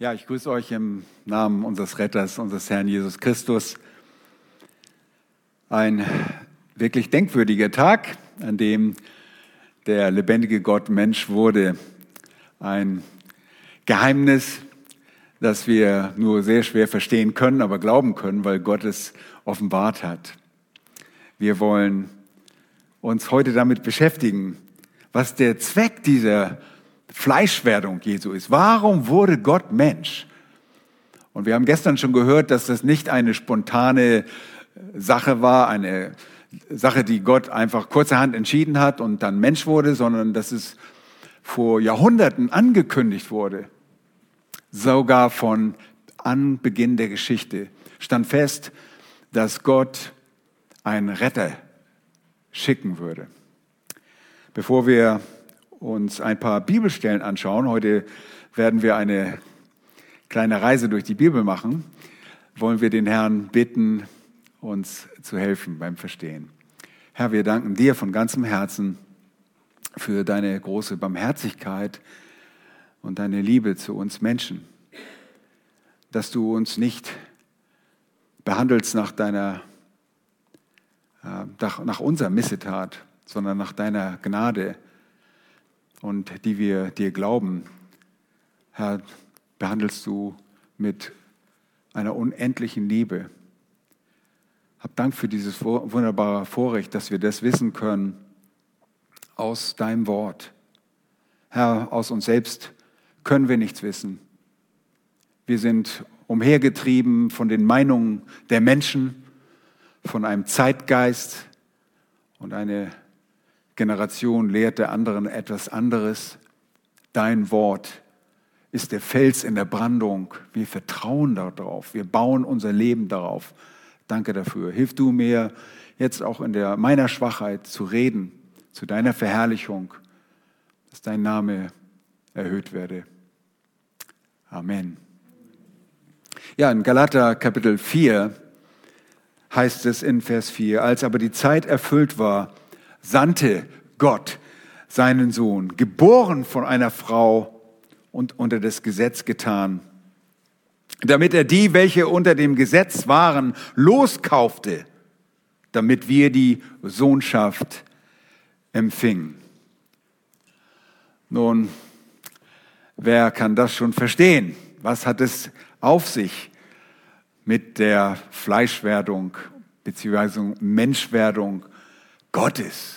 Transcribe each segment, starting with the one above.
Ja, ich grüße euch im Namen unseres Retters, unseres Herrn Jesus Christus. Ein wirklich denkwürdiger Tag, an dem der lebendige Gott Mensch wurde. Ein Geheimnis, das wir nur sehr schwer verstehen können, aber glauben können, weil Gott es offenbart hat. Wir wollen uns heute damit beschäftigen, was der Zweck dieser Fleischwerdung Jesu ist. Warum wurde Gott Mensch? Und wir haben gestern schon gehört, dass das nicht eine spontane Sache war, eine Sache, die Gott einfach kurzerhand entschieden hat und dann Mensch wurde, sondern dass es vor Jahrhunderten angekündigt wurde. Sogar von Anbeginn der Geschichte stand fest, dass Gott einen Retter schicken würde. Bevor wir uns ein paar Bibelstellen anschauen, heute werden wir eine kleine Reise durch die Bibel machen, wollen wir den Herrn bitten, uns zu helfen beim Verstehen. Herr, wir danken dir von ganzem Herzen für deine große Barmherzigkeit und deine Liebe zu uns Menschen, dass du uns nicht behandelst nach deiner, äh, nach unserer Missetat, sondern nach deiner Gnade und die wir dir glauben. Herr, behandelst du mit einer unendlichen Liebe. Hab Dank für dieses wunderbare Vorrecht, dass wir das wissen können aus deinem Wort. Herr, aus uns selbst können wir nichts wissen. Wir sind umhergetrieben von den Meinungen der Menschen, von einem Zeitgeist und eine Generation lehrt der anderen etwas anderes. Dein Wort ist der Fels in der Brandung. Wir vertrauen darauf. Wir bauen unser Leben darauf. Danke dafür. Hilf du mir jetzt auch in der, meiner Schwachheit zu reden, zu deiner Verherrlichung, dass dein Name erhöht werde. Amen. Ja, in Galater Kapitel 4 heißt es in Vers 4, als aber die Zeit erfüllt war, sandte Gott seinen Sohn, geboren von einer Frau und unter das Gesetz getan, damit er die, welche unter dem Gesetz waren, loskaufte, damit wir die Sohnschaft empfingen. Nun, wer kann das schon verstehen? Was hat es auf sich mit der Fleischwerdung bzw. Menschwerdung Gottes.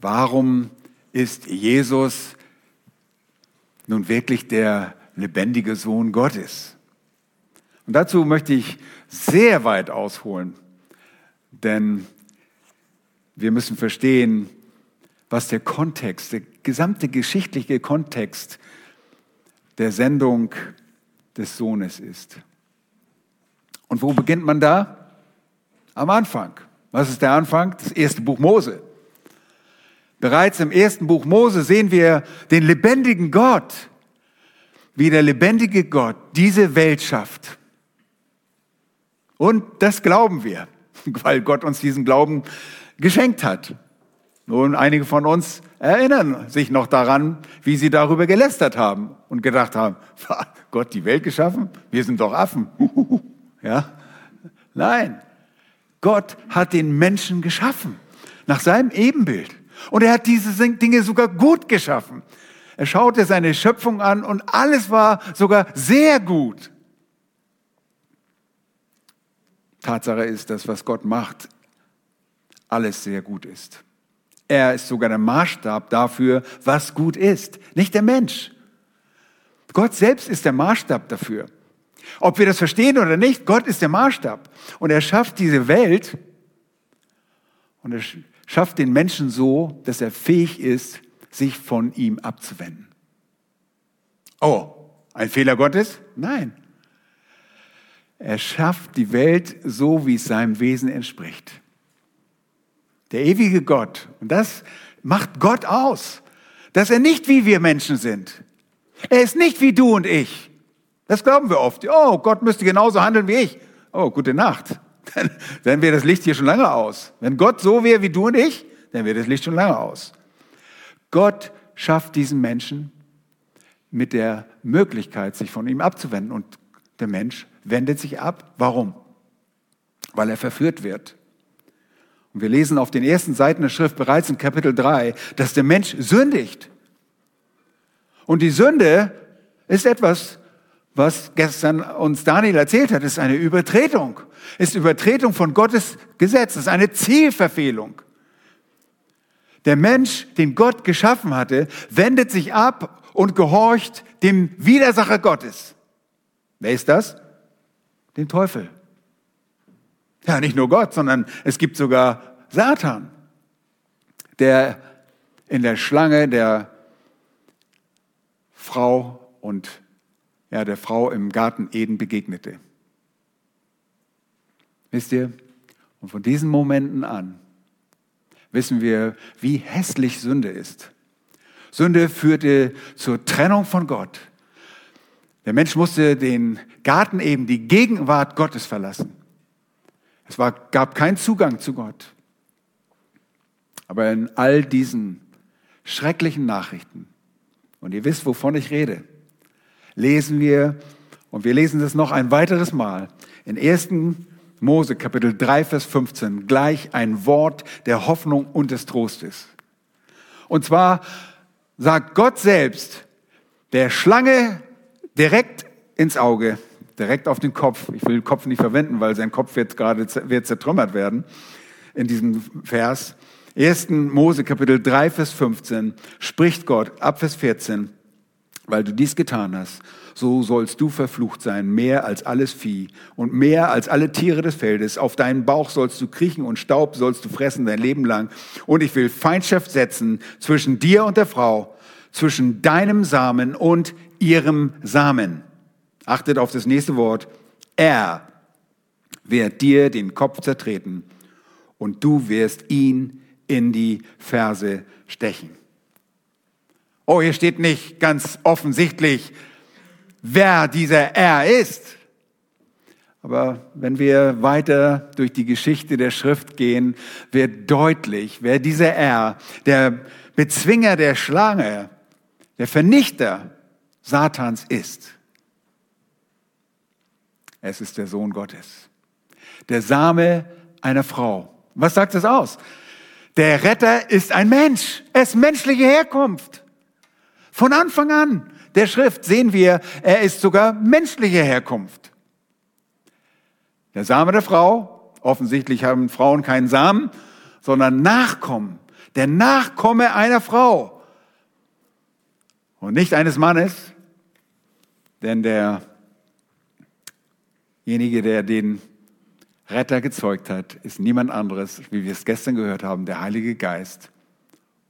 Warum ist Jesus nun wirklich der lebendige Sohn Gottes? Und dazu möchte ich sehr weit ausholen, denn wir müssen verstehen, was der Kontext, der gesamte geschichtliche Kontext der Sendung des Sohnes ist. Und wo beginnt man da? Am Anfang. Was ist der Anfang? Das erste Buch Mose. Bereits im ersten Buch Mose sehen wir den lebendigen Gott, wie der lebendige Gott diese Welt schafft. Und das glauben wir, weil Gott uns diesen Glauben geschenkt hat. Nun, einige von uns erinnern sich noch daran, wie sie darüber gelästert haben und gedacht haben, Gott die Welt geschaffen? Wir sind doch Affen. Ja? Nein, Gott hat den Menschen geschaffen, nach seinem Ebenbild. Und er hat diese Dinge sogar gut geschaffen. Er schaute seine Schöpfung an und alles war sogar sehr gut. Tatsache ist, dass was Gott macht, alles sehr gut ist. Er ist sogar der Maßstab dafür, was gut ist, nicht der Mensch. Gott selbst ist der Maßstab dafür. Ob wir das verstehen oder nicht, Gott ist der Maßstab. Und er schafft diese Welt und er schafft den Menschen so, dass er fähig ist, sich von ihm abzuwenden. Oh, ein Fehler Gottes? Nein. Er schafft die Welt so, wie es seinem Wesen entspricht. Der ewige Gott, und das macht Gott aus, dass er nicht wie wir Menschen sind. Er ist nicht wie du und ich. Das glauben wir oft. Oh, Gott müsste genauso handeln wie ich. Oh, gute Nacht. Dann, dann wäre das Licht hier schon lange aus. Wenn Gott so wäre wie du und ich, dann wäre das Licht schon lange aus. Gott schafft diesen Menschen mit der Möglichkeit, sich von ihm abzuwenden. Und der Mensch wendet sich ab. Warum? Weil er verführt wird. Und wir lesen auf den ersten Seiten der Schrift bereits in Kapitel 3, dass der Mensch sündigt. Und die Sünde ist etwas, was gestern uns Daniel erzählt hat, ist eine Übertretung. Ist Übertretung von Gottes Gesetz, ist eine Zielverfehlung. Der Mensch, den Gott geschaffen hatte, wendet sich ab und gehorcht dem Widersacher Gottes. Wer ist das? Dem Teufel. Ja, nicht nur Gott, sondern es gibt sogar Satan, der in der Schlange der Frau und ja, der Frau im Garten Eden begegnete. Wisst ihr? Und von diesen Momenten an wissen wir, wie hässlich Sünde ist. Sünde führte zur Trennung von Gott. Der Mensch musste den Garten eben, die Gegenwart Gottes verlassen. Es war, gab keinen Zugang zu Gott. Aber in all diesen schrecklichen Nachrichten, und ihr wisst, wovon ich rede, lesen wir, und wir lesen das noch ein weiteres Mal, in 1. Mose Kapitel 3, Vers 15, gleich ein Wort der Hoffnung und des Trostes. Und zwar sagt Gott selbst der Schlange direkt ins Auge, direkt auf den Kopf. Ich will den Kopf nicht verwenden, weil sein Kopf wird gerade wird zertrümmert werden in diesem Vers. 1. Mose Kapitel 3, Vers 15 spricht Gott ab Vers 14, weil du dies getan hast, so sollst du verflucht sein, mehr als alles Vieh und mehr als alle Tiere des Feldes. Auf deinen Bauch sollst du kriechen und Staub sollst du fressen dein Leben lang. Und ich will Feindschaft setzen zwischen dir und der Frau, zwischen deinem Samen und ihrem Samen. Achtet auf das nächste Wort. Er wird dir den Kopf zertreten und du wirst ihn in die Ferse stechen. Oh, hier steht nicht ganz offensichtlich, wer dieser Er ist. Aber wenn wir weiter durch die Geschichte der Schrift gehen, wird deutlich, wer dieser Er, der Bezwinger der Schlange, der Vernichter Satans ist. Es ist der Sohn Gottes. Der Same einer Frau. Was sagt es aus? Der Retter ist ein Mensch. Er ist menschliche Herkunft. Von Anfang an der Schrift sehen wir, er ist sogar menschliche Herkunft. Der Same der Frau, offensichtlich haben Frauen keinen Samen, sondern Nachkommen. Der Nachkomme einer Frau. Und nicht eines Mannes, denn derjenige, der den Retter gezeugt hat, ist niemand anderes, wie wir es gestern gehört haben, der Heilige Geist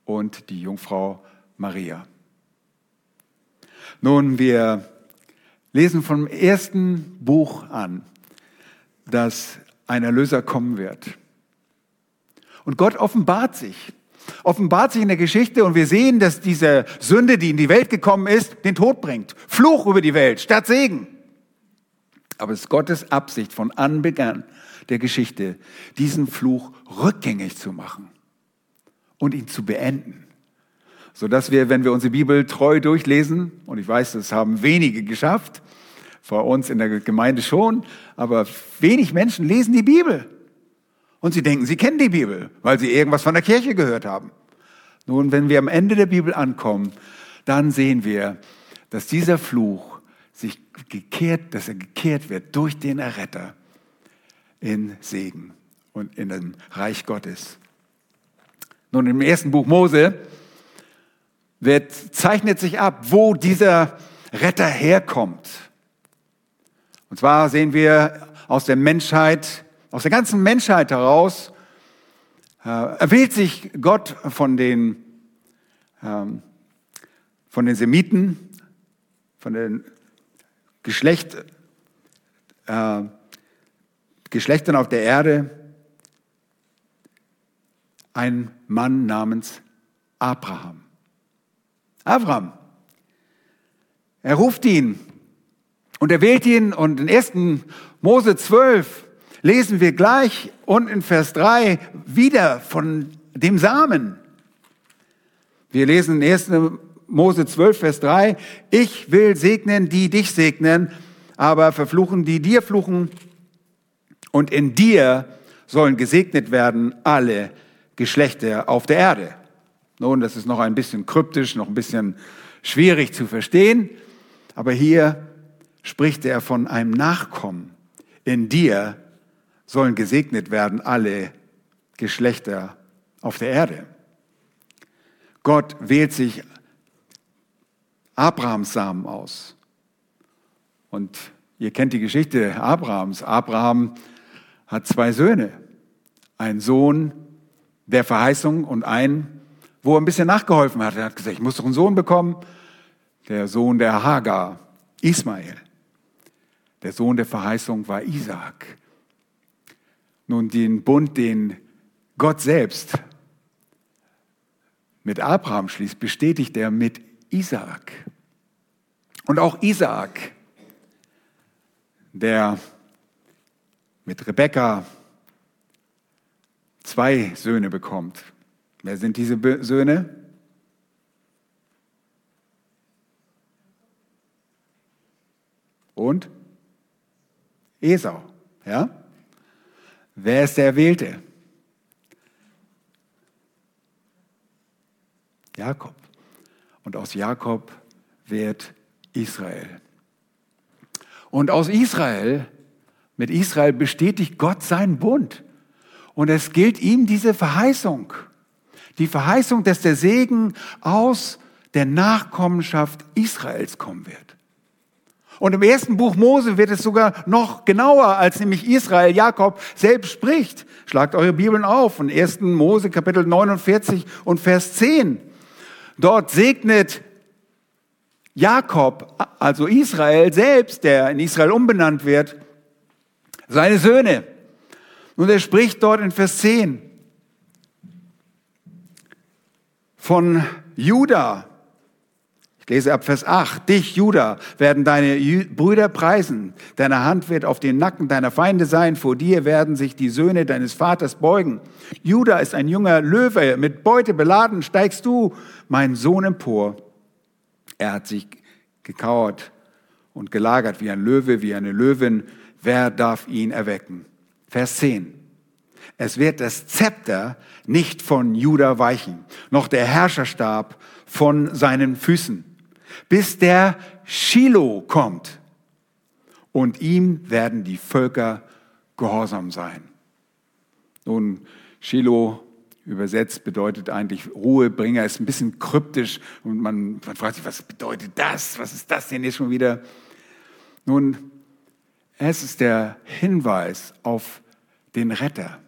und die Jungfrau Maria. Nun, wir lesen vom ersten Buch an, dass ein Erlöser kommen wird. Und Gott offenbart sich. Offenbart sich in der Geschichte und wir sehen, dass diese Sünde, die in die Welt gekommen ist, den Tod bringt. Fluch über die Welt statt Segen. Aber es ist Gottes Absicht von Anbeginn der Geschichte, diesen Fluch rückgängig zu machen und ihn zu beenden sodass wir, wenn wir unsere Bibel treu durchlesen, und ich weiß, das haben wenige geschafft, vor uns in der Gemeinde schon, aber wenig Menschen lesen die Bibel. Und sie denken, sie kennen die Bibel, weil sie irgendwas von der Kirche gehört haben. Nun, wenn wir am Ende der Bibel ankommen, dann sehen wir, dass dieser Fluch sich gekehrt, dass er gekehrt wird durch den Erretter in Segen und in dem Reich Gottes. Nun, im ersten Buch Mose wird, zeichnet sich ab, wo dieser Retter herkommt. Und zwar sehen wir aus der Menschheit, aus der ganzen Menschheit heraus, äh, erwählt sich Gott von den, ähm, von den Semiten, von den Geschlecht, äh, Geschlechtern auf der Erde, ein Mann namens Abraham. Abraham. Er ruft ihn und er wählt ihn und in 1. Mose 12 lesen wir gleich und in Vers 3 wieder von dem Samen. Wir lesen in 1. Mose 12, Vers 3, ich will segnen, die dich segnen, aber verfluchen, die dir fluchen. Und in dir sollen gesegnet werden alle Geschlechter auf der Erde. Nun, das ist noch ein bisschen kryptisch, noch ein bisschen schwierig zu verstehen, aber hier spricht er von einem Nachkommen. In dir sollen gesegnet werden alle Geschlechter auf der Erde. Gott wählt sich Abrahams Samen aus. Und ihr kennt die Geschichte Abrahams. Abraham hat zwei Söhne. Ein Sohn der Verheißung und einen, wo er ein bisschen nachgeholfen hat. Er hat gesagt, ich muss doch einen Sohn bekommen. Der Sohn der Hagar, Ismael. Der Sohn der Verheißung war Isaac. Nun, den Bund, den Gott selbst mit Abraham schließt, bestätigt er mit Isaak. Und auch Isaak, der mit Rebekka zwei Söhne bekommt. Wer sind diese Söhne? Und Esau, ja? Wer ist der Erwählte? Jakob. Und aus Jakob wird Israel. Und aus Israel, mit Israel bestätigt Gott seinen Bund. Und es gilt ihm diese Verheißung. Die Verheißung, dass der Segen aus der Nachkommenschaft Israels kommen wird. Und im ersten Buch Mose wird es sogar noch genauer, als nämlich Israel, Jakob selbst spricht. Schlagt eure Bibeln auf in 1. Mose Kapitel 49 und Vers 10. Dort segnet Jakob, also Israel selbst, der in Israel umbenannt wird, seine Söhne. Und er spricht dort in Vers 10 von Juda. Ich lese ab Vers 8. Dich, Juda, werden deine Brüder preisen. Deine Hand wird auf den Nacken deiner Feinde sein. Vor dir werden sich die Söhne deines Vaters beugen. Juda ist ein junger Löwe. Mit Beute beladen steigst du, mein Sohn, empor. Er hat sich gekauert und gelagert wie ein Löwe, wie eine Löwin. Wer darf ihn erwecken? Vers 10. Es wird das Zepter nicht von Juda weichen, noch der Herrscherstab von seinen Füßen bis der Shiloh kommt. Und ihm werden die Völker gehorsam sein. Nun, Shiloh übersetzt bedeutet eigentlich Ruhebringer, ist ein bisschen kryptisch und man, man fragt sich, was bedeutet das? Was ist das denn jetzt schon wieder? Nun, es ist der Hinweis auf den Retter,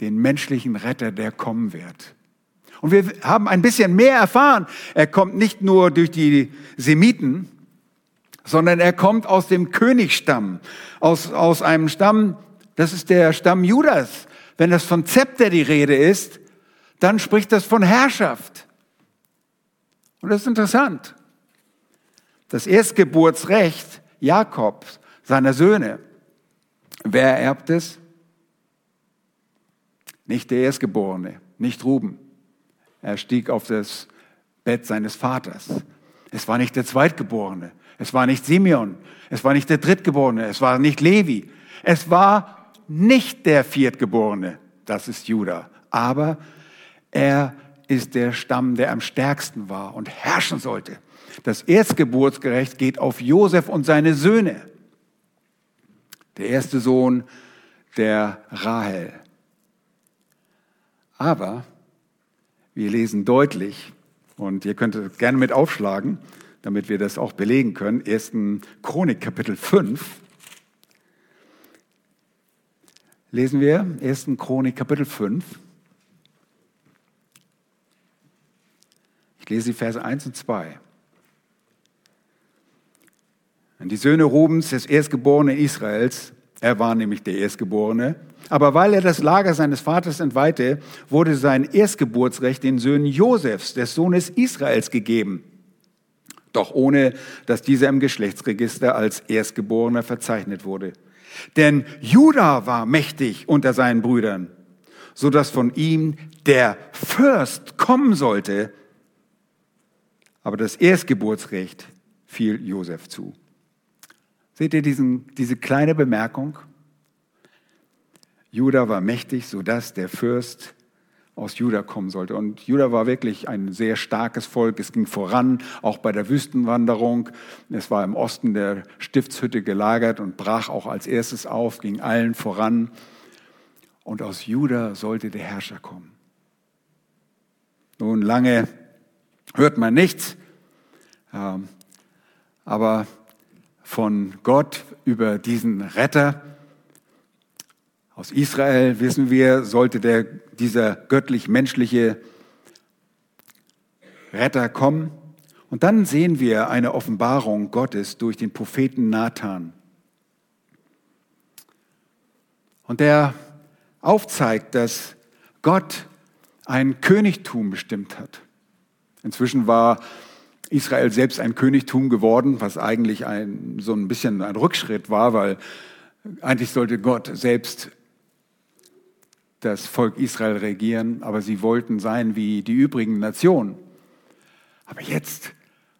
den menschlichen Retter, der kommen wird. Und wir haben ein bisschen mehr erfahren. Er kommt nicht nur durch die Semiten, sondern er kommt aus dem Königsstamm, aus, aus einem Stamm, das ist der Stamm Judas. Wenn das von Zepter die Rede ist, dann spricht das von Herrschaft. Und das ist interessant. Das Erstgeburtsrecht Jakobs, seiner Söhne, wer erbt es? Nicht der Erstgeborene, nicht Ruben. Er stieg auf das Bett seines Vaters. Es war nicht der Zweitgeborene. Es war nicht Simeon. Es war nicht der Drittgeborene. Es war nicht Levi. Es war nicht der Viertgeborene. Das ist Judah. Aber er ist der Stamm, der am stärksten war und herrschen sollte. Das Erstgeburtsgerecht geht auf Josef und seine Söhne. Der erste Sohn der Rahel. Aber wir lesen deutlich, und ihr könnt es gerne mit aufschlagen, damit wir das auch belegen können, 1. Chronik Kapitel 5. Lesen wir 1. Chronik Kapitel 5. Ich lese die Verse 1 und 2. Und die Söhne Rubens, des Erstgeborenen Israels, er war nämlich der Erstgeborene, aber weil er das Lager seines Vaters entweihte, wurde sein Erstgeburtsrecht den Söhnen Josefs, des Sohnes Israels, gegeben. Doch ohne, dass dieser im Geschlechtsregister als Erstgeborener verzeichnet wurde. Denn Judah war mächtig unter seinen Brüdern, so dass von ihm der Fürst kommen sollte. Aber das Erstgeburtsrecht fiel Josef zu. Seht ihr diesen, diese kleine Bemerkung? Juda war mächtig, sodass der Fürst aus Juda kommen sollte. Und Juda war wirklich ein sehr starkes Volk. Es ging voran, auch bei der Wüstenwanderung. Es war im Osten der Stiftshütte gelagert und brach auch als erstes auf, ging allen voran. Und aus Juda sollte der Herrscher kommen. Nun, lange hört man nichts, ähm, aber von Gott über diesen Retter aus Israel wissen wir, sollte der, dieser göttlich-menschliche Retter kommen. Und dann sehen wir eine Offenbarung Gottes durch den Propheten Nathan. Und der aufzeigt, dass Gott ein Königtum bestimmt hat. Inzwischen war Israel selbst ein Königtum geworden, was eigentlich ein, so ein bisschen ein Rückschritt war, weil eigentlich sollte Gott selbst das Volk Israel regieren, aber sie wollten sein wie die übrigen Nationen. Aber jetzt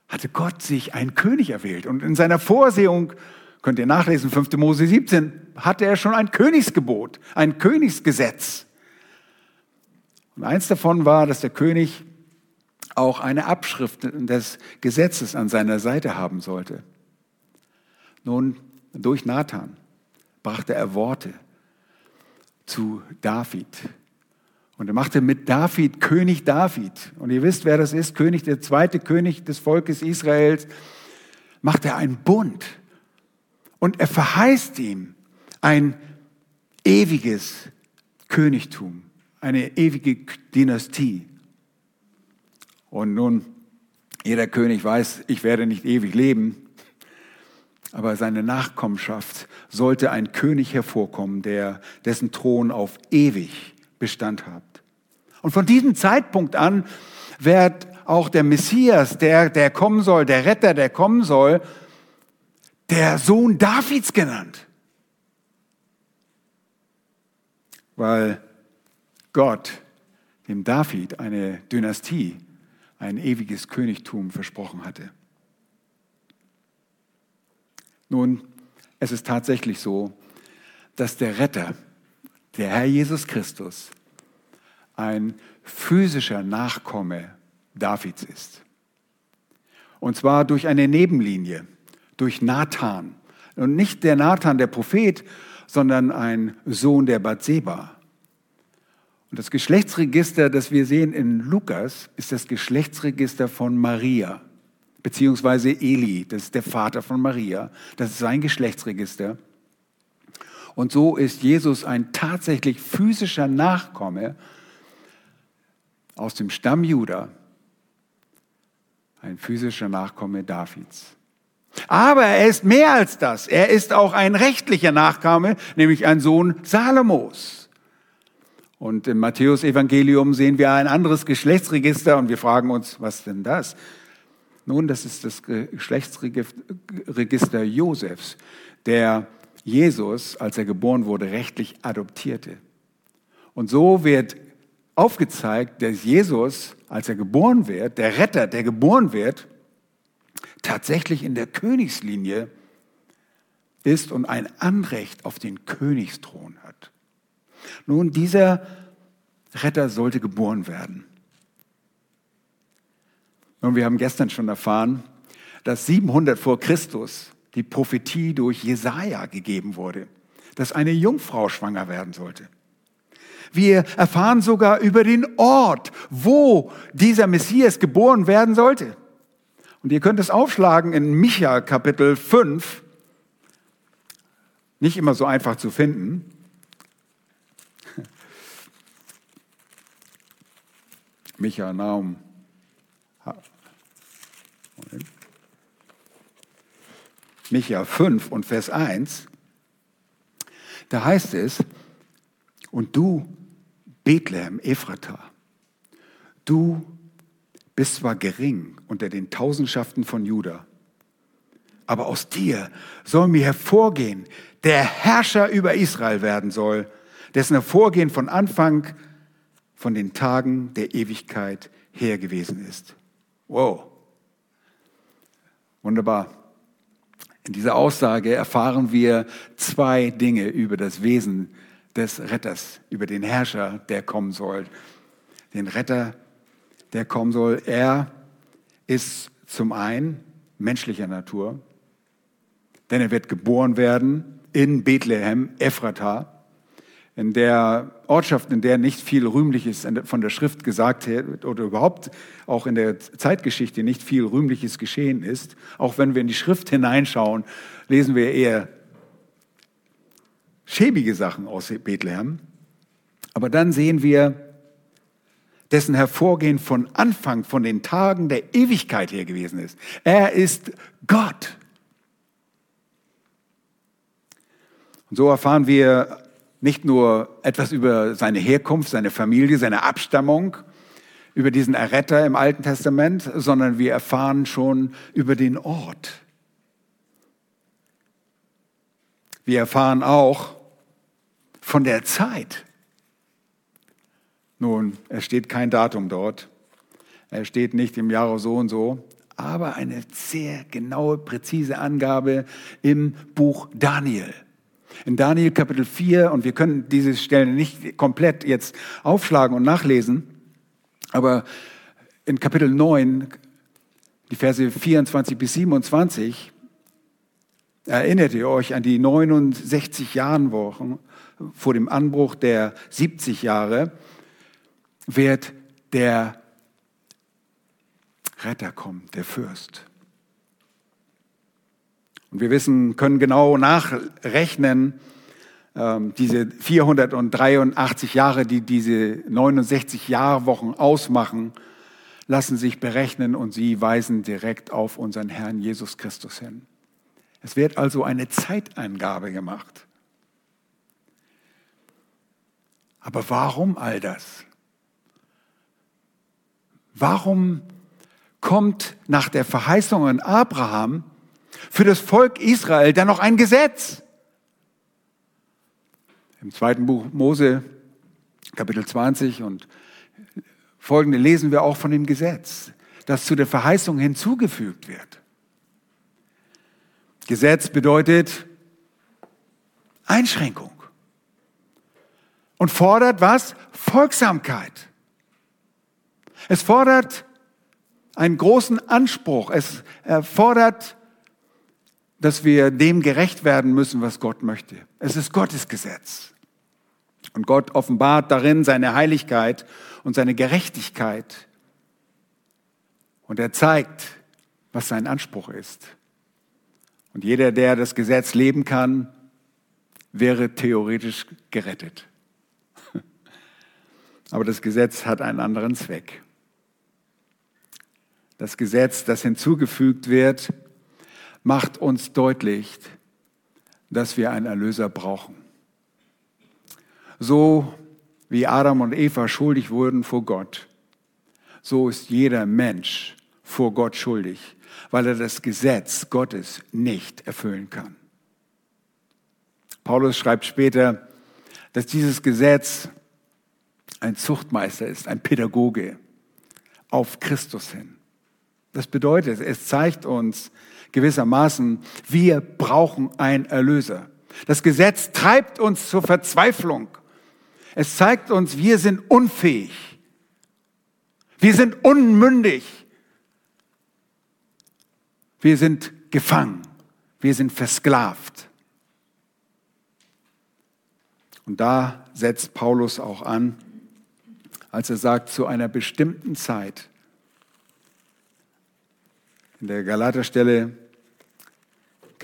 hatte Gott sich einen König erwählt und in seiner Vorsehung, könnt ihr nachlesen, 5. Mose 17, hatte er schon ein Königsgebot, ein Königsgesetz. Und eins davon war, dass der König auch eine Abschrift des Gesetzes an seiner Seite haben sollte. Nun, durch Nathan brachte er Worte, zu David. Und er machte mit David König David. Und ihr wisst, wer das ist, König, der zweite König des Volkes Israels, macht er einen Bund. Und er verheißt ihm ein ewiges Königtum, eine ewige Dynastie. Und nun, jeder König weiß, ich werde nicht ewig leben, aber seine Nachkommenschaft sollte ein König hervorkommen, der, dessen Thron auf ewig Bestand hat. Und von diesem Zeitpunkt an wird auch der Messias, der, der kommen soll, der Retter, der kommen soll, der Sohn Davids genannt. Weil Gott dem David eine Dynastie, ein ewiges Königtum versprochen hatte. Nun, es ist tatsächlich so, dass der Retter, der Herr Jesus Christus, ein physischer Nachkomme Davids ist. Und zwar durch eine Nebenlinie, durch Nathan. Und nicht der Nathan, der Prophet, sondern ein Sohn der Bathseba. Und das Geschlechtsregister, das wir sehen in Lukas, ist das Geschlechtsregister von Maria beziehungsweise Eli, das ist der Vater von Maria, das ist sein Geschlechtsregister. Und so ist Jesus ein tatsächlich physischer Nachkomme aus dem Stamm Juda, ein physischer Nachkomme Davids. Aber er ist mehr als das. Er ist auch ein rechtlicher Nachkomme, nämlich ein Sohn Salomos. Und im Matthäus-Evangelium sehen wir ein anderes Geschlechtsregister und wir fragen uns, was denn das? Nun, das ist das Geschlechtsregister Josefs, der Jesus, als er geboren wurde, rechtlich adoptierte. Und so wird aufgezeigt, dass Jesus, als er geboren wird, der Retter, der geboren wird, tatsächlich in der Königslinie ist und ein Anrecht auf den Königsthron hat. Nun, dieser Retter sollte geboren werden. Und wir haben gestern schon erfahren, dass 700 vor Christus die Prophetie durch Jesaja gegeben wurde, dass eine Jungfrau schwanger werden sollte. Wir erfahren sogar über den Ort, wo dieser Messias geboren werden sollte. Und ihr könnt es aufschlagen in Micha Kapitel 5. Nicht immer so einfach zu finden. Micha, Naum, Micha 5 und Vers 1, da heißt es, und du, Bethlehem, Ephrata, du bist zwar gering unter den Tausendschaften von Juda, aber aus dir soll mir hervorgehen, der Herrscher über Israel werden soll, dessen Hervorgehen von Anfang von den Tagen der Ewigkeit her gewesen ist. Wow. Wunderbar. In dieser Aussage erfahren wir zwei Dinge über das Wesen des Retters, über den Herrscher, der kommen soll. Den Retter, der kommen soll. Er ist zum einen menschlicher Natur, denn er wird geboren werden in Bethlehem, Ephrata, in der Ortschaft, in der nicht viel Rühmliches von der Schrift gesagt wird oder überhaupt auch in der Zeitgeschichte nicht viel Rühmliches geschehen ist. Auch wenn wir in die Schrift hineinschauen, lesen wir eher schäbige Sachen aus Bethlehem. Aber dann sehen wir dessen Hervorgehen von Anfang, von den Tagen der Ewigkeit her gewesen ist. Er ist Gott. Und so erfahren wir nicht nur etwas über seine Herkunft, seine Familie, seine Abstammung, über diesen Erretter im Alten Testament, sondern wir erfahren schon über den Ort. Wir erfahren auch von der Zeit. Nun, es steht kein Datum dort. Er steht nicht im Jahre so und so, aber eine sehr genaue, präzise Angabe im Buch Daniel. In Daniel Kapitel 4, und wir können diese Stellen nicht komplett jetzt aufschlagen und nachlesen, aber in Kapitel 9, die Verse 24 bis 27, erinnert ihr euch an die 69 Jahrenwochen vor dem Anbruch der 70 Jahre, wird der Retter kommen, der Fürst. Und wir wissen, können genau nachrechnen, ähm, diese 483 Jahre, die diese 69 Jahrwochen ausmachen, lassen sich berechnen und sie weisen direkt auf unseren Herrn Jesus Christus hin. Es wird also eine Zeiteingabe gemacht. Aber warum all das? Warum kommt nach der Verheißung an Abraham für das Volk Israel dann noch ein Gesetz. Im zweiten Buch Mose, Kapitel 20 und folgende lesen wir auch von dem Gesetz, das zu der Verheißung hinzugefügt wird. Gesetz bedeutet Einschränkung und fordert was? Folgsamkeit. Es fordert einen großen Anspruch. Es fordert dass wir dem gerecht werden müssen, was Gott möchte. Es ist Gottes Gesetz. Und Gott offenbart darin seine Heiligkeit und seine Gerechtigkeit. Und er zeigt, was sein Anspruch ist. Und jeder, der das Gesetz leben kann, wäre theoretisch gerettet. Aber das Gesetz hat einen anderen Zweck. Das Gesetz, das hinzugefügt wird, macht uns deutlich, dass wir einen Erlöser brauchen. So wie Adam und Eva schuldig wurden vor Gott, so ist jeder Mensch vor Gott schuldig, weil er das Gesetz Gottes nicht erfüllen kann. Paulus schreibt später, dass dieses Gesetz ein Zuchtmeister ist, ein Pädagoge auf Christus hin. Das bedeutet, es zeigt uns, gewissermaßen, wir brauchen einen Erlöser. Das Gesetz treibt uns zur Verzweiflung. Es zeigt uns, wir sind unfähig. Wir sind unmündig. Wir sind gefangen. Wir sind versklavt. Und da setzt Paulus auch an, als er sagt, zu einer bestimmten Zeit. In der Galaterstelle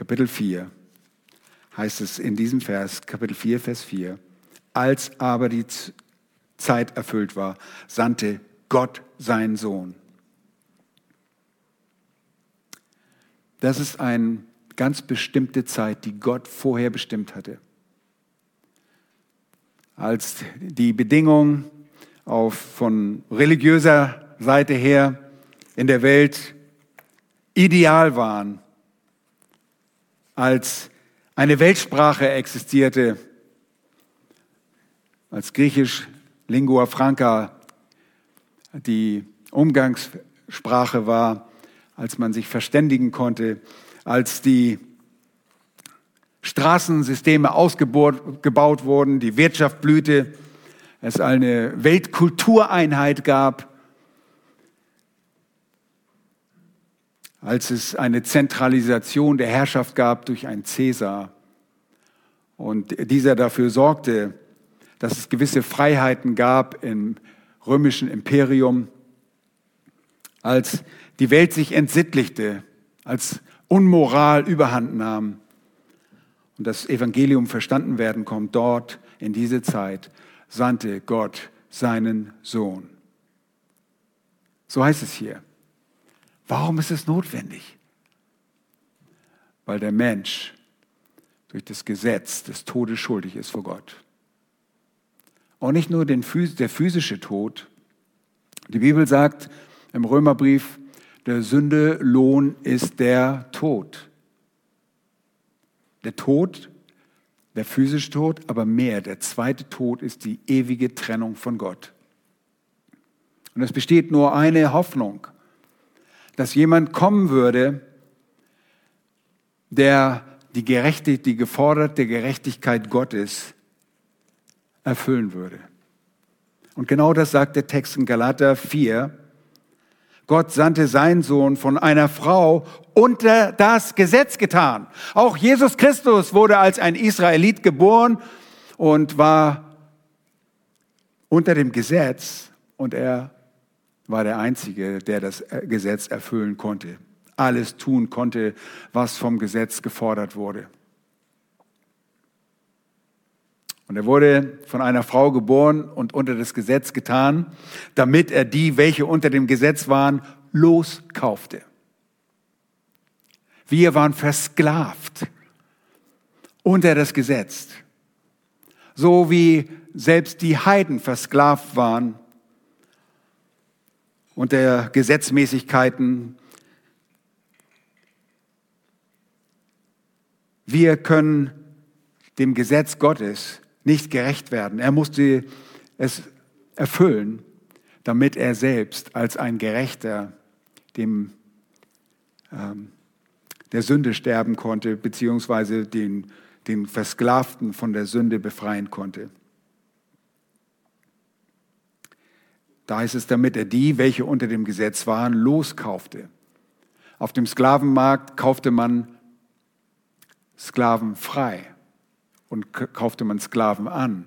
Kapitel 4 heißt es in diesem Vers, Kapitel 4, Vers 4, als aber die Zeit erfüllt war, sandte Gott seinen Sohn. Das ist eine ganz bestimmte Zeit, die Gott vorher bestimmt hatte. Als die Bedingungen auf, von religiöser Seite her in der Welt ideal waren, als eine Weltsprache existierte, als Griechisch Lingua Franca die Umgangssprache war, als man sich verständigen konnte, als die Straßensysteme ausgebaut wurden, die Wirtschaft blühte, es eine Weltkultureinheit gab, als es eine Zentralisation der Herrschaft gab durch einen Cäsar und dieser dafür sorgte, dass es gewisse Freiheiten gab im römischen Imperium, als die Welt sich entsittlichte, als Unmoral überhand nahm und das Evangelium verstanden werden kommt, dort in diese Zeit sandte Gott seinen Sohn. So heißt es hier. Warum ist es notwendig? Weil der Mensch durch das Gesetz des Todes schuldig ist vor Gott. Und nicht nur den, der physische Tod. Die Bibel sagt im Römerbrief, der Sünde Lohn ist der Tod. Der Tod, der physische Tod, aber mehr, der zweite Tod ist die ewige Trennung von Gott. Und es besteht nur eine Hoffnung, dass jemand kommen würde, der die, Gerechtigkeit, die geforderte Gerechtigkeit Gottes erfüllen würde. Und genau das sagt der Text in Galater 4, Gott sandte seinen Sohn von einer Frau unter das Gesetz getan. Auch Jesus Christus wurde als ein Israelit geboren und war unter dem Gesetz und er war der Einzige, der das Gesetz erfüllen konnte, alles tun konnte, was vom Gesetz gefordert wurde. Und er wurde von einer Frau geboren und unter das Gesetz getan, damit er die, welche unter dem Gesetz waren, loskaufte. Wir waren versklavt unter das Gesetz. So wie selbst die Heiden versklavt waren unter Gesetzmäßigkeiten. Wir können dem Gesetz Gottes nicht gerecht werden. Er musste es erfüllen, damit er selbst als ein Gerechter dem, ähm, der Sünde sterben konnte, beziehungsweise den, den Versklavten von der Sünde befreien konnte. Da ist es, damit er die, welche unter dem Gesetz waren, loskaufte. Auf dem Sklavenmarkt kaufte man Sklaven frei und kaufte man Sklaven an.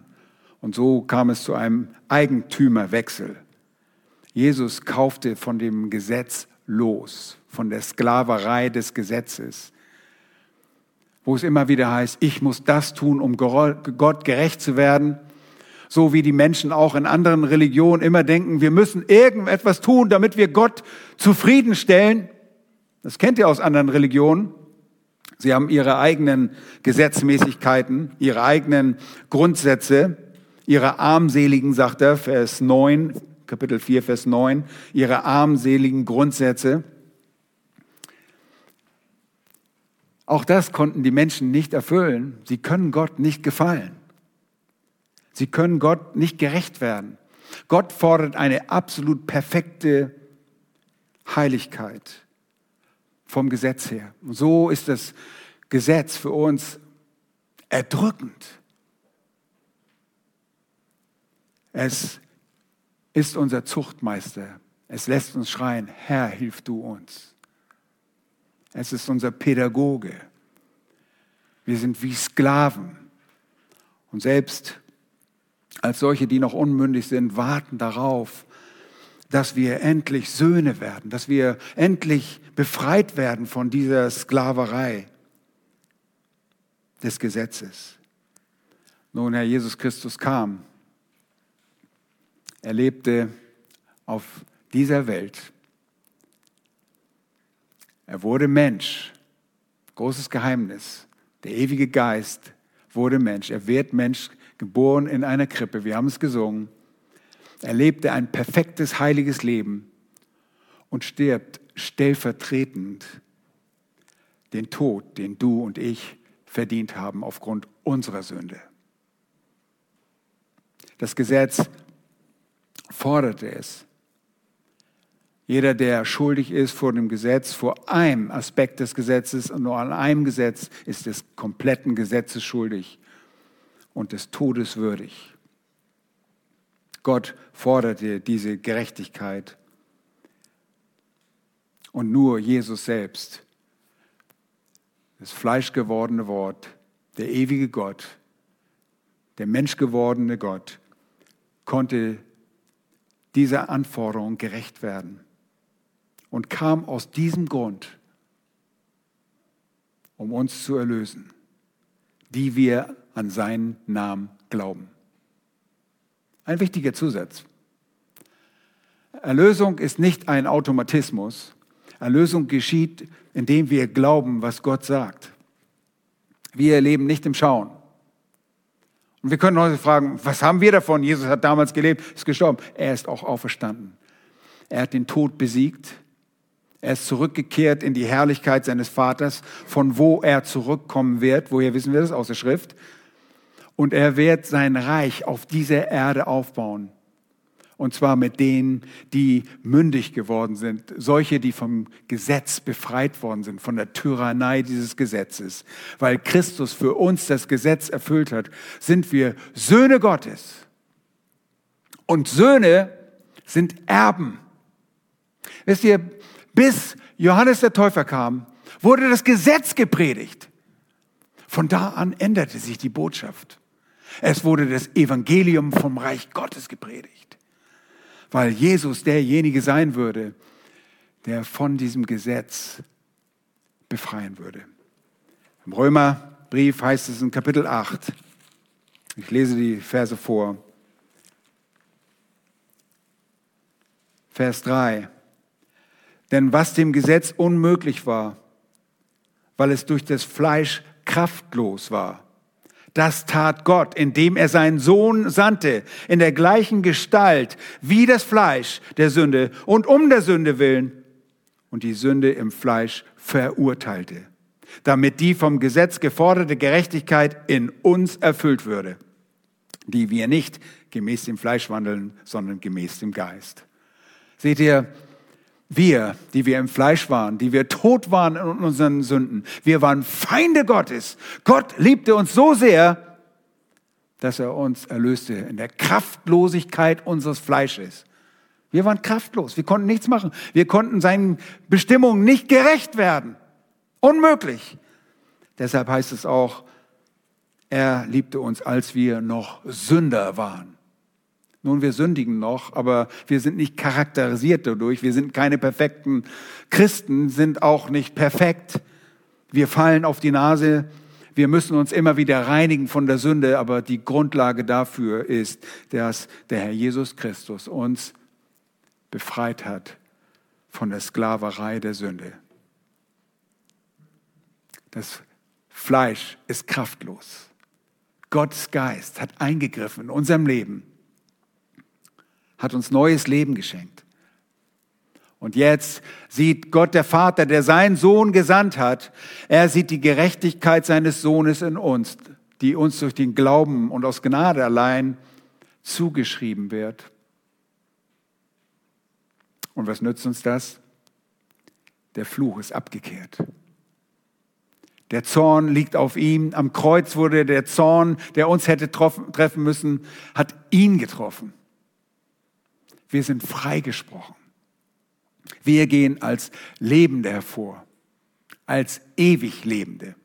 Und so kam es zu einem Eigentümerwechsel. Jesus kaufte von dem Gesetz los, von der Sklaverei des Gesetzes, wo es immer wieder heißt, ich muss das tun, um Gott gerecht zu werden, so wie die Menschen auch in anderen Religionen immer denken, wir müssen irgendetwas tun, damit wir Gott zufriedenstellen. Das kennt ihr aus anderen Religionen. Sie haben ihre eigenen Gesetzmäßigkeiten, ihre eigenen Grundsätze, ihre armseligen, sagt er, Vers 9, Kapitel 4, Vers 9, ihre armseligen Grundsätze. Auch das konnten die Menschen nicht erfüllen. Sie können Gott nicht gefallen. Sie können Gott nicht gerecht werden. Gott fordert eine absolut perfekte Heiligkeit vom Gesetz her. Und so ist das Gesetz für uns erdrückend. Es ist unser Zuchtmeister. Es lässt uns schreien, Herr, hilf du uns. Es ist unser Pädagoge. Wir sind wie Sklaven. Und selbst als solche, die noch unmündig sind, warten darauf, dass wir endlich Söhne werden, dass wir endlich befreit werden von dieser Sklaverei des Gesetzes. Nun, Herr Jesus Christus kam. Er lebte auf dieser Welt. Er wurde Mensch. Großes Geheimnis. Der ewige Geist wurde Mensch. Er wird Mensch, geboren in einer Krippe. Wir haben es gesungen. Er lebte ein perfektes, heiliges Leben und stirbt stellvertretend den Tod, den du und ich verdient haben aufgrund unserer Sünde. Das Gesetz forderte es. Jeder, der schuldig ist vor dem Gesetz, vor einem Aspekt des Gesetzes und nur an einem Gesetz, ist des kompletten Gesetzes schuldig und des Todes würdig. Gott forderte diese Gerechtigkeit und nur Jesus selbst, das fleischgewordene Wort, der ewige Gott, der menschgewordene Gott, konnte dieser Anforderung gerecht werden und kam aus diesem Grund, um uns zu erlösen, die wir an seinen Namen glauben. Ein wichtiger Zusatz. Erlösung ist nicht ein Automatismus. Erlösung geschieht, indem wir glauben, was Gott sagt. Wir leben nicht im Schauen. Und wir können heute fragen, was haben wir davon? Jesus hat damals gelebt, ist gestorben. Er ist auch auferstanden. Er hat den Tod besiegt. Er ist zurückgekehrt in die Herrlichkeit seines Vaters, von wo er zurückkommen wird. Woher wissen wir das? Aus der Schrift. Und er wird sein Reich auf dieser Erde aufbauen. Und zwar mit denen, die mündig geworden sind. Solche, die vom Gesetz befreit worden sind, von der Tyrannei dieses Gesetzes. Weil Christus für uns das Gesetz erfüllt hat, sind wir Söhne Gottes. Und Söhne sind Erben. Wisst ihr, bis Johannes der Täufer kam, wurde das Gesetz gepredigt. Von da an änderte sich die Botschaft. Es wurde das Evangelium vom Reich Gottes gepredigt, weil Jesus derjenige sein würde, der von diesem Gesetz befreien würde. Im Römerbrief heißt es in Kapitel 8, ich lese die Verse vor, Vers 3. Denn was dem Gesetz unmöglich war, weil es durch das Fleisch kraftlos war, das tat Gott, indem er seinen Sohn sandte, in der gleichen Gestalt wie das Fleisch der Sünde und um der Sünde willen und die Sünde im Fleisch verurteilte, damit die vom Gesetz geforderte Gerechtigkeit in uns erfüllt würde, die wir nicht gemäß dem Fleisch wandeln, sondern gemäß dem Geist. Seht ihr, wir, die wir im Fleisch waren, die wir tot waren in unseren Sünden, wir waren Feinde Gottes. Gott liebte uns so sehr, dass er uns erlöste in der Kraftlosigkeit unseres Fleisches. Wir waren kraftlos, wir konnten nichts machen. Wir konnten seinen Bestimmungen nicht gerecht werden. Unmöglich. Deshalb heißt es auch, er liebte uns, als wir noch Sünder waren. Nun, wir sündigen noch, aber wir sind nicht charakterisiert dadurch. Wir sind keine perfekten Christen, sind auch nicht perfekt. Wir fallen auf die Nase. Wir müssen uns immer wieder reinigen von der Sünde, aber die Grundlage dafür ist, dass der Herr Jesus Christus uns befreit hat von der Sklaverei der Sünde. Das Fleisch ist kraftlos. Gottes Geist hat eingegriffen in unserem Leben hat uns neues Leben geschenkt. Und jetzt sieht Gott der Vater, der seinen Sohn gesandt hat, er sieht die Gerechtigkeit seines Sohnes in uns, die uns durch den Glauben und aus Gnade allein zugeschrieben wird. Und was nützt uns das? Der Fluch ist abgekehrt. Der Zorn liegt auf ihm. Am Kreuz wurde der Zorn, der uns hätte treffen müssen, hat ihn getroffen. Wir sind freigesprochen. Wir gehen als Lebende hervor, als ewig Lebende.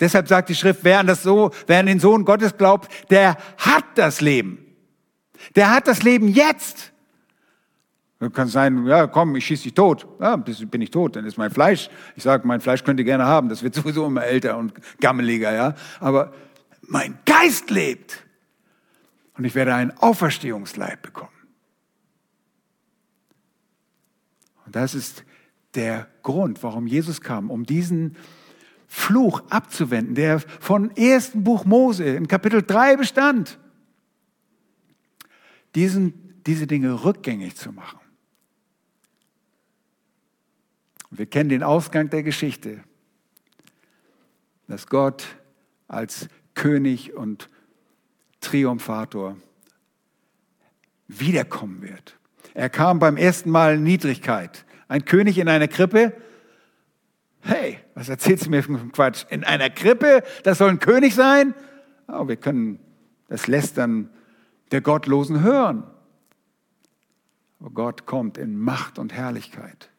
Deshalb sagt die Schrift, wer an, das so, wer an den Sohn Gottes glaubt, der hat das Leben. Der hat das Leben jetzt. Du kannst sein, ja, komm, ich schieße dich tot. Ja, bin ich tot, dann ist mein Fleisch. Ich sage, mein Fleisch könnt ihr gerne haben. Das wird sowieso immer älter und gammeliger, ja. Aber mein Geist lebt. Und ich werde einen Auferstehungsleib bekommen. Und das ist der Grund, warum Jesus kam, um diesen Fluch abzuwenden, der von ersten Buch Mose in Kapitel 3 bestand. Diesen, diese Dinge rückgängig zu machen. Wir kennen den Ausgang der Geschichte, dass Gott als König und Triumphator wiederkommen wird. Er kam beim ersten Mal in Niedrigkeit. Ein König in einer Krippe? Hey, was erzählst du mir von Quatsch? In einer Krippe? Das soll ein König sein? Oh, wir können das Lästern der Gottlosen hören. Aber Gott kommt in Macht und Herrlichkeit.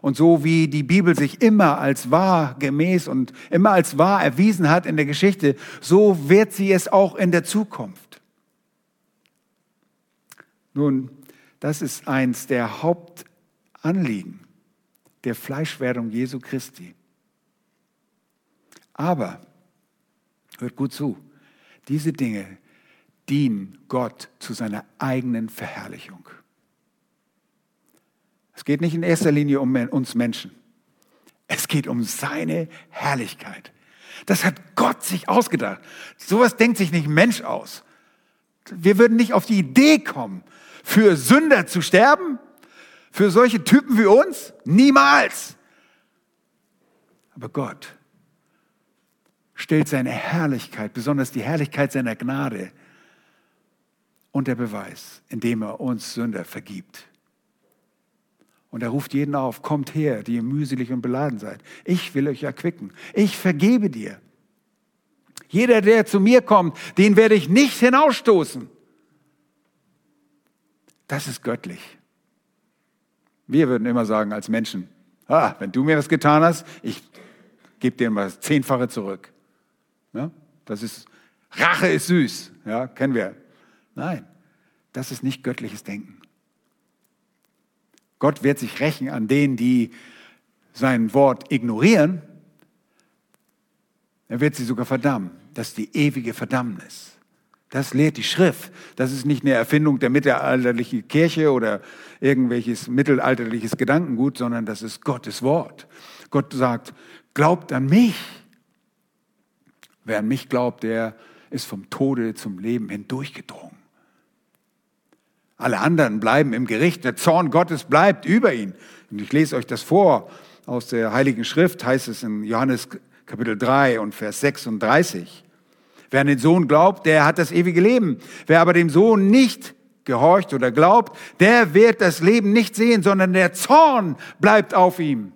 Und so wie die Bibel sich immer als wahr gemäß und immer als wahr erwiesen hat in der Geschichte, so wird sie es auch in der Zukunft. Nun, das ist eins der Hauptanliegen der Fleischwerdung Jesu Christi. Aber, hört gut zu, diese Dinge dienen Gott zu seiner eigenen Verherrlichung. Es geht nicht in erster Linie um uns Menschen. Es geht um seine Herrlichkeit. Das hat Gott sich ausgedacht. Sowas denkt sich nicht Mensch aus. Wir würden nicht auf die Idee kommen, für Sünder zu sterben, für solche Typen wie uns? Niemals. Aber Gott stellt seine Herrlichkeit, besonders die Herrlichkeit seiner Gnade, unter Beweis, indem er uns Sünder vergibt. Und er ruft jeden auf, kommt her, die ihr mühselig und beladen seid. Ich will euch erquicken. Ich vergebe dir. Jeder, der zu mir kommt, den werde ich nicht hinausstoßen. Das ist göttlich. Wir würden immer sagen als Menschen, ah, wenn du mir was getan hast, ich gebe dir mal zehnfache zurück. Ja, das ist, Rache ist süß, ja, kennen wir. Nein, das ist nicht göttliches Denken. Gott wird sich rächen an denen, die sein Wort ignorieren. Er wird sie sogar verdammen. Das ist die ewige Verdammnis. Das lehrt die Schrift. Das ist nicht eine Erfindung der mittelalterlichen Kirche oder irgendwelches mittelalterliches Gedankengut, sondern das ist Gottes Wort. Gott sagt, glaubt an mich. Wer an mich glaubt, der ist vom Tode zum Leben hindurchgedrungen. Alle anderen bleiben im Gericht. Der Zorn Gottes bleibt über ihn. Und ich lese euch das vor. Aus der Heiligen Schrift heißt es in Johannes Kapitel 3 und Vers 36. Wer an den Sohn glaubt, der hat das ewige Leben. Wer aber dem Sohn nicht gehorcht oder glaubt, der wird das Leben nicht sehen, sondern der Zorn bleibt auf ihm.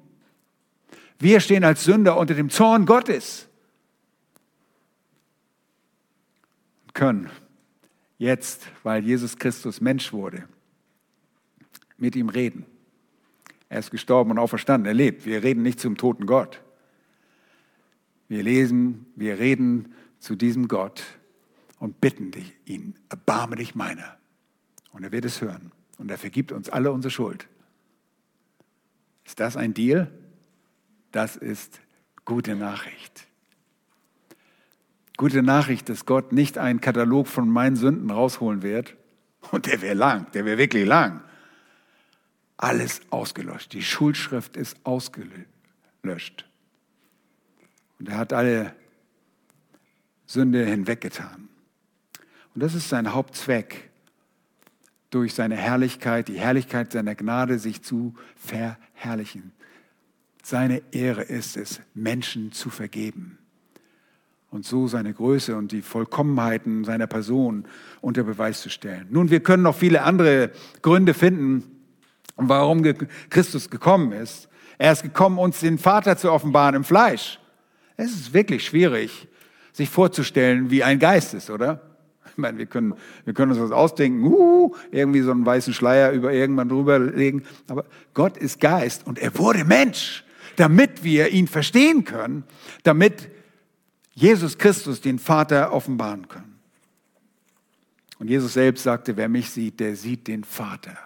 Wir stehen als Sünder unter dem Zorn Gottes. Und können jetzt, weil Jesus Christus Mensch wurde, mit ihm reden. Er ist gestorben und auferstanden, er lebt. Wir reden nicht zum toten Gott. Wir lesen, wir reden zu diesem Gott und bitten dich, ihn, erbarme dich meiner. Und er wird es hören. Und er vergibt uns alle unsere Schuld. Ist das ein Deal? Das ist gute Nachricht. Gute Nachricht, dass Gott nicht einen Katalog von meinen Sünden rausholen wird. Und der wäre lang, der wäre wirklich lang. Alles ausgelöscht. Die Schuldschrift ist ausgelöscht. Und er hat alle Sünde hinweggetan. Und das ist sein Hauptzweck, durch seine Herrlichkeit, die Herrlichkeit seiner Gnade sich zu verherrlichen. Seine Ehre ist es, Menschen zu vergeben und so seine Größe und die Vollkommenheiten seiner Person unter Beweis zu stellen. Nun, wir können noch viele andere Gründe finden, warum Christus gekommen ist. Er ist gekommen, uns den Vater zu offenbaren im Fleisch. Es ist wirklich schwierig, sich vorzustellen, wie ein Geist ist, oder? Ich meine, wir können, wir können uns das ausdenken, uh, irgendwie so einen weißen Schleier über irgendwann drüber legen. Aber Gott ist Geist und er wurde Mensch, damit wir ihn verstehen können, damit Jesus Christus den Vater offenbaren können. Und Jesus selbst sagte, wer mich sieht, der sieht den Vater.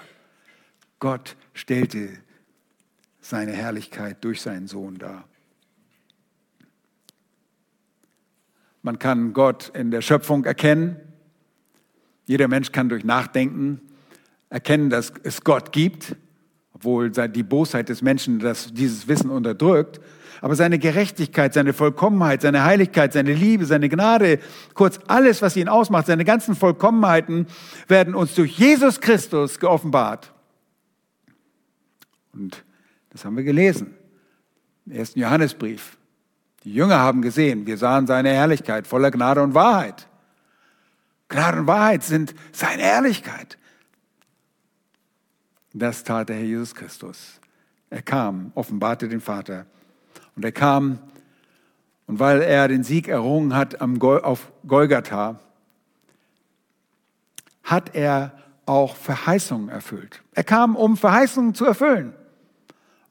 Gott stellte seine Herrlichkeit durch seinen Sohn dar. Man kann Gott in der Schöpfung erkennen. Jeder Mensch kann durch Nachdenken erkennen, dass es Gott gibt, obwohl die Bosheit des Menschen das, dieses Wissen unterdrückt. Aber seine Gerechtigkeit, seine Vollkommenheit, seine Heiligkeit, seine Liebe, seine Gnade, kurz alles, was ihn ausmacht, seine ganzen Vollkommenheiten werden uns durch Jesus Christus geoffenbart. Und das haben wir gelesen. Im ersten Johannesbrief. Die Jünger haben gesehen, wir sahen seine Herrlichkeit voller Gnade und Wahrheit. Gnade und Wahrheit sind seine Herrlichkeit. Das tat der Herr Jesus Christus. Er kam, offenbarte den Vater. Und er kam, und weil er den Sieg errungen hat auf Golgatha, hat er auch Verheißungen erfüllt. Er kam, um Verheißungen zu erfüllen.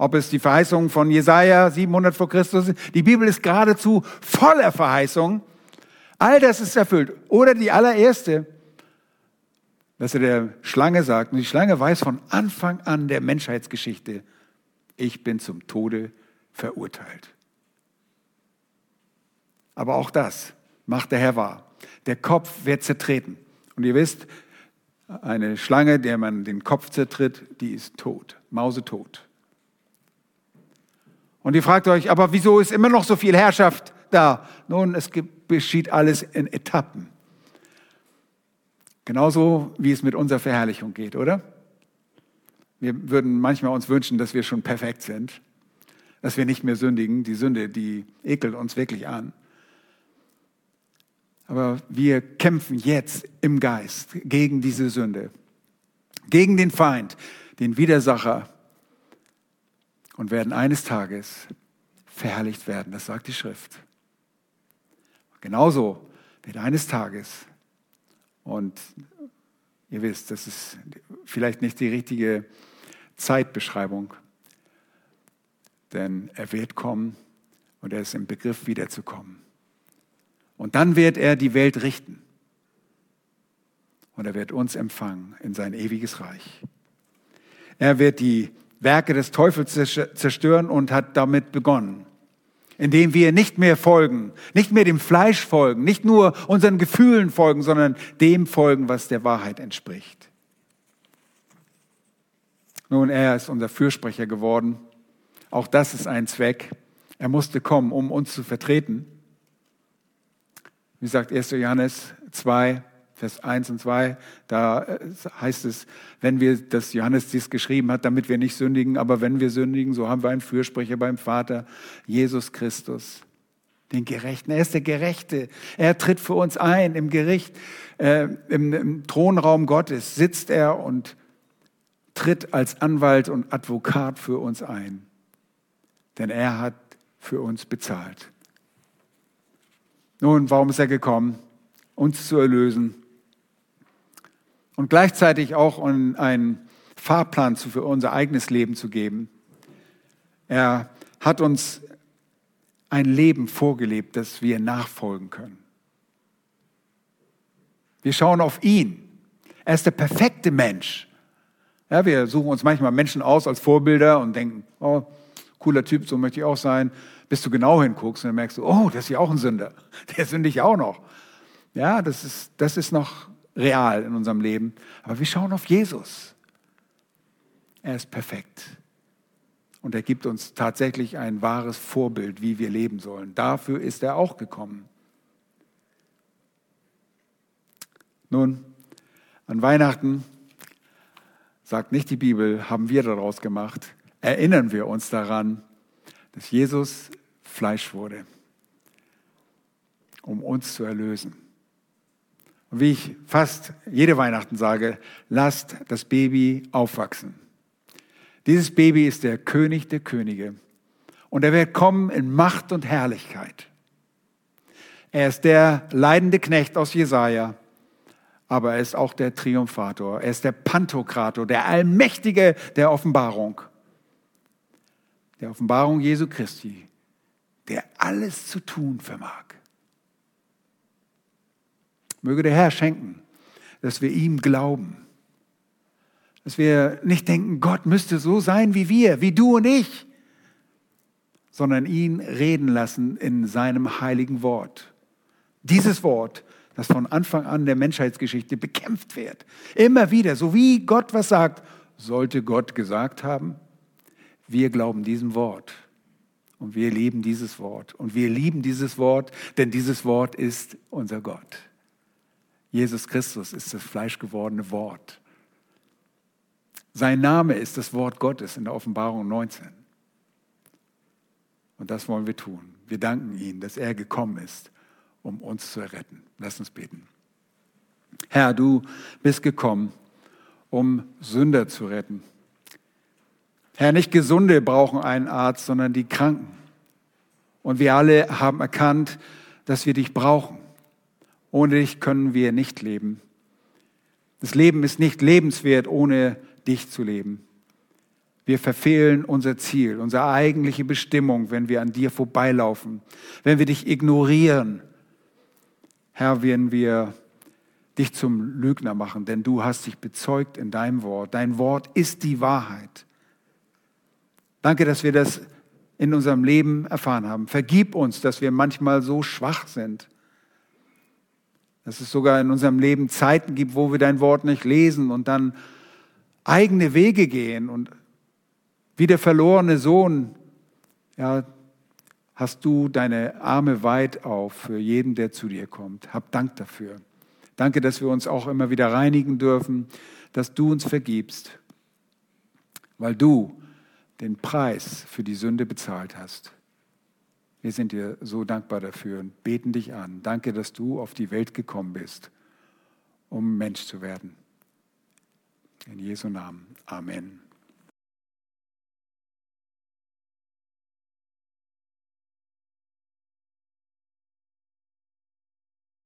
Ob es die Verheißungen von Jesaja 700 vor Christus sind. Die Bibel ist geradezu voller Verheißungen. All das ist erfüllt. Oder die allererste, dass er der Schlange sagt, und die Schlange weiß von Anfang an der Menschheitsgeschichte, ich bin zum Tode verurteilt. Aber auch das macht der Herr wahr. Der Kopf wird zertreten. Und ihr wisst, eine Schlange, der man den Kopf zertritt, die ist tot, mausetot. Und ihr fragt euch, aber wieso ist immer noch so viel Herrschaft da? Nun, es geschieht alles in Etappen. Genauso wie es mit unserer Verherrlichung geht, oder? Wir würden manchmal uns wünschen, dass wir schon perfekt sind, dass wir nicht mehr sündigen. Die Sünde, die ekelt uns wirklich an. Aber wir kämpfen jetzt im Geist gegen diese Sünde, gegen den Feind, den Widersacher und werden eines Tages verherrlicht werden. Das sagt die Schrift. Genauso wird eines Tages, und ihr wisst, das ist vielleicht nicht die richtige Zeitbeschreibung, denn er wird kommen und er ist im Begriff wiederzukommen. Und dann wird er die Welt richten. Und er wird uns empfangen in sein ewiges Reich. Er wird die Werke des Teufels zerstören und hat damit begonnen. Indem wir nicht mehr folgen, nicht mehr dem Fleisch folgen, nicht nur unseren Gefühlen folgen, sondern dem folgen, was der Wahrheit entspricht. Nun, er ist unser Fürsprecher geworden. Auch das ist ein Zweck. Er musste kommen, um uns zu vertreten. Wie sagt 1. Johannes 2, Vers 1 und 2, da äh, heißt es, wenn wir, dass Johannes dies geschrieben hat, damit wir nicht sündigen, aber wenn wir sündigen, so haben wir einen Fürsprecher beim Vater, Jesus Christus, den Gerechten. Er ist der Gerechte. Er tritt für uns ein im Gericht, äh, im, im Thronraum Gottes sitzt er und tritt als Anwalt und Advokat für uns ein. Denn er hat für uns bezahlt. Nun, warum ist er gekommen? Uns zu erlösen und gleichzeitig auch einen Fahrplan für unser eigenes Leben zu geben. Er hat uns ein Leben vorgelebt, das wir nachfolgen können. Wir schauen auf ihn. Er ist der perfekte Mensch. Ja, wir suchen uns manchmal Menschen aus als Vorbilder und denken, oh, cooler Typ, so möchte ich auch sein bis du genau hinguckst und dann merkst du, oh, das ist ja auch ein Sünder. Der sündigt auch noch. Ja, das ist, das ist noch real in unserem Leben. Aber wir schauen auf Jesus. Er ist perfekt. Und er gibt uns tatsächlich ein wahres Vorbild, wie wir leben sollen. Dafür ist er auch gekommen. Nun, an Weihnachten, sagt nicht die Bibel, haben wir daraus gemacht, erinnern wir uns daran, dass Jesus Fleisch wurde, um uns zu erlösen. Und wie ich fast jede Weihnachten sage, lasst das Baby aufwachsen. Dieses Baby ist der König der Könige und er wird kommen in Macht und Herrlichkeit. Er ist der leidende Knecht aus Jesaja, aber er ist auch der Triumphator. Er ist der Pantokrator, der Allmächtige der Offenbarung. Der Offenbarung Jesu Christi, der alles zu tun vermag. Möge der Herr schenken, dass wir ihm glauben. Dass wir nicht denken, Gott müsste so sein wie wir, wie du und ich, sondern ihn reden lassen in seinem heiligen Wort. Dieses Wort, das von Anfang an der Menschheitsgeschichte bekämpft wird. Immer wieder, so wie Gott was sagt, sollte Gott gesagt haben. Wir glauben diesem Wort. Und wir lieben dieses Wort. Und wir lieben dieses Wort, denn dieses Wort ist unser Gott. Jesus Christus ist das fleischgewordene Wort. Sein Name ist das Wort Gottes in der Offenbarung 19. Und das wollen wir tun. Wir danken ihm, dass er gekommen ist, um uns zu erretten. Lass uns beten. Herr, du bist gekommen, um Sünder zu retten. Herr, nicht Gesunde brauchen einen Arzt, sondern die Kranken. Und wir alle haben erkannt, dass wir dich brauchen. Ohne dich können wir nicht leben. Das Leben ist nicht lebenswert, ohne dich zu leben. Wir verfehlen unser Ziel, unsere eigentliche Bestimmung, wenn wir an dir vorbeilaufen, wenn wir dich ignorieren. Herr, werden wir dich zum Lügner machen, denn du hast dich bezeugt in deinem Wort. Dein Wort ist die Wahrheit. Danke, dass wir das in unserem Leben erfahren haben. Vergib uns, dass wir manchmal so schwach sind. Dass es sogar in unserem Leben Zeiten gibt, wo wir dein Wort nicht lesen und dann eigene Wege gehen und wie der verlorene Sohn, ja, hast du deine Arme weit auf für jeden, der zu dir kommt. Hab Dank dafür. Danke, dass wir uns auch immer wieder reinigen dürfen, dass du uns vergibst, weil du den Preis für die Sünde bezahlt hast. Wir sind dir so dankbar dafür und beten dich an. Danke, dass du auf die Welt gekommen bist, um Mensch zu werden. In Jesu Namen. Amen.